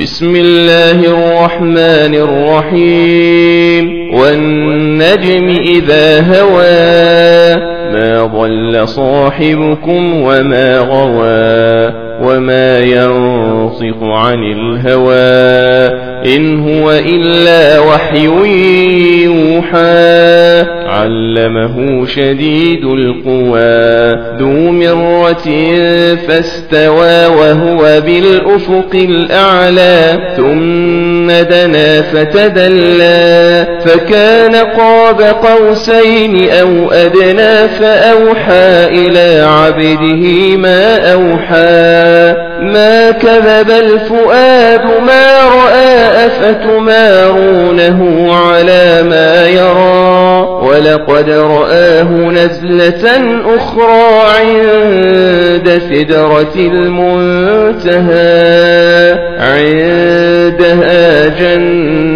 بسم الله الرحمن الرحيم. والنجم إذا هوى ما ضل صاحبكم وما غوى وما ينصق عن الهوى. إن هو إلا وحي يوحى. علمه شديد القوى. ذو مرة فاستوى وهو بالأفق الأعلى. ثم دنا فتدلى. فكان قاب قوسين أو أدنى فأوحى إلى عبده ما أوحى. ما كذب الفؤاد ما رأى أفتمارونه على ما يرى ولقد رآه نزلة أخرى عند سدرة المنتهى عندها جنة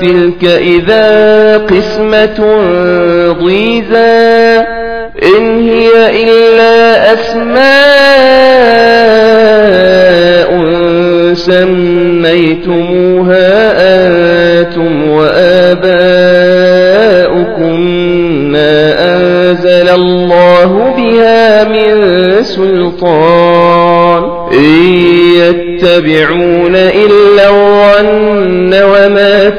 تلك إذا قسمة ضيزى. إن هي إلا أسماء سميتموها أنتم وآباؤكم ما أنزل الله بها من سلطان. إن يتبعون إلا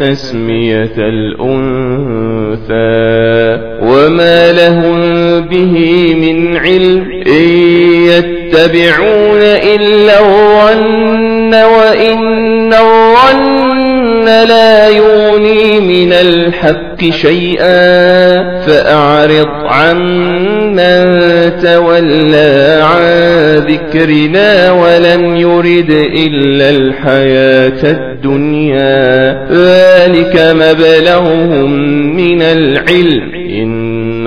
تسمية الأنثى وما لهم به من علم إن يتبعون إلا الظن وإن الظن من الحق شيئا فأعرض عمن تولى عن ذكرنا ولم يرد إلا الحياة الدنيا. ذلك مبلغهم من العلم. إن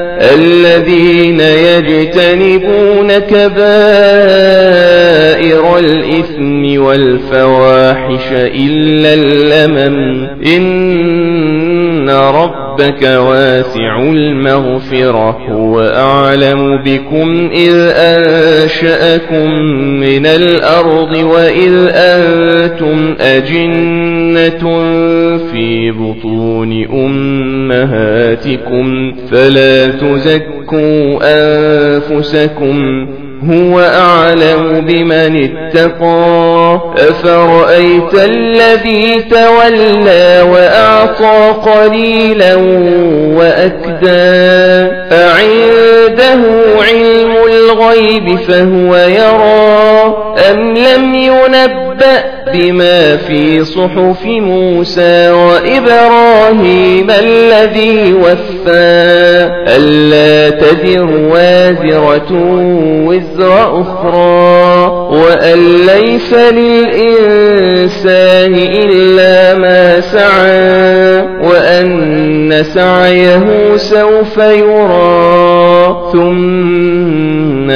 الذين يجتنبون كبائر الإثم والفواحش إلا اللمم. إن ربك واسع المغفرة هو أعلم بكم إذ أنشأكم من الأرض وإذ أنتم أجنة في بطون أمهاتكم فلا تزكوا أنفسكم هو أعلم بمن اتقى. أفرأيت الذي تولى وأعطى قليلا وأكدى. أعنده علم الغيب فهو يرى. أم لم ينبأ بما في صحف موسى وإبراهيم الذي وفى ألا تذر وازرة وزر أخرى وأن ليس للإنسان إلا ما سعى وأن سعيه سوف يرى ثم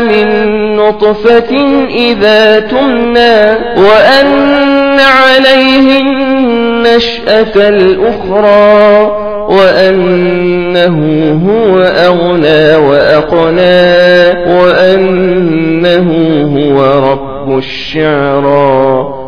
من نطفة إذا تمنى وأن عليه النشأة الأخرى وأنه هو أغنى وأقنى وأنه هو رب الشعرى.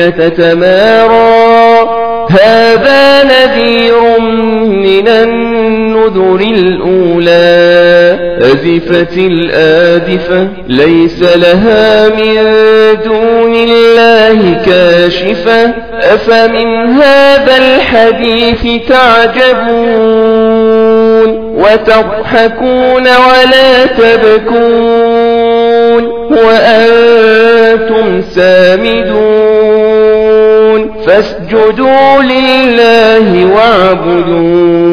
تتمارى. هذا نذير من النذر الأولى. أزفت الآذفة ليس لها من دون الله كاشفة. أفمن هذا الحديث تعجبون وتضحكون ولا تبكون؟ وأنتم فاسجدوا لله واعبدون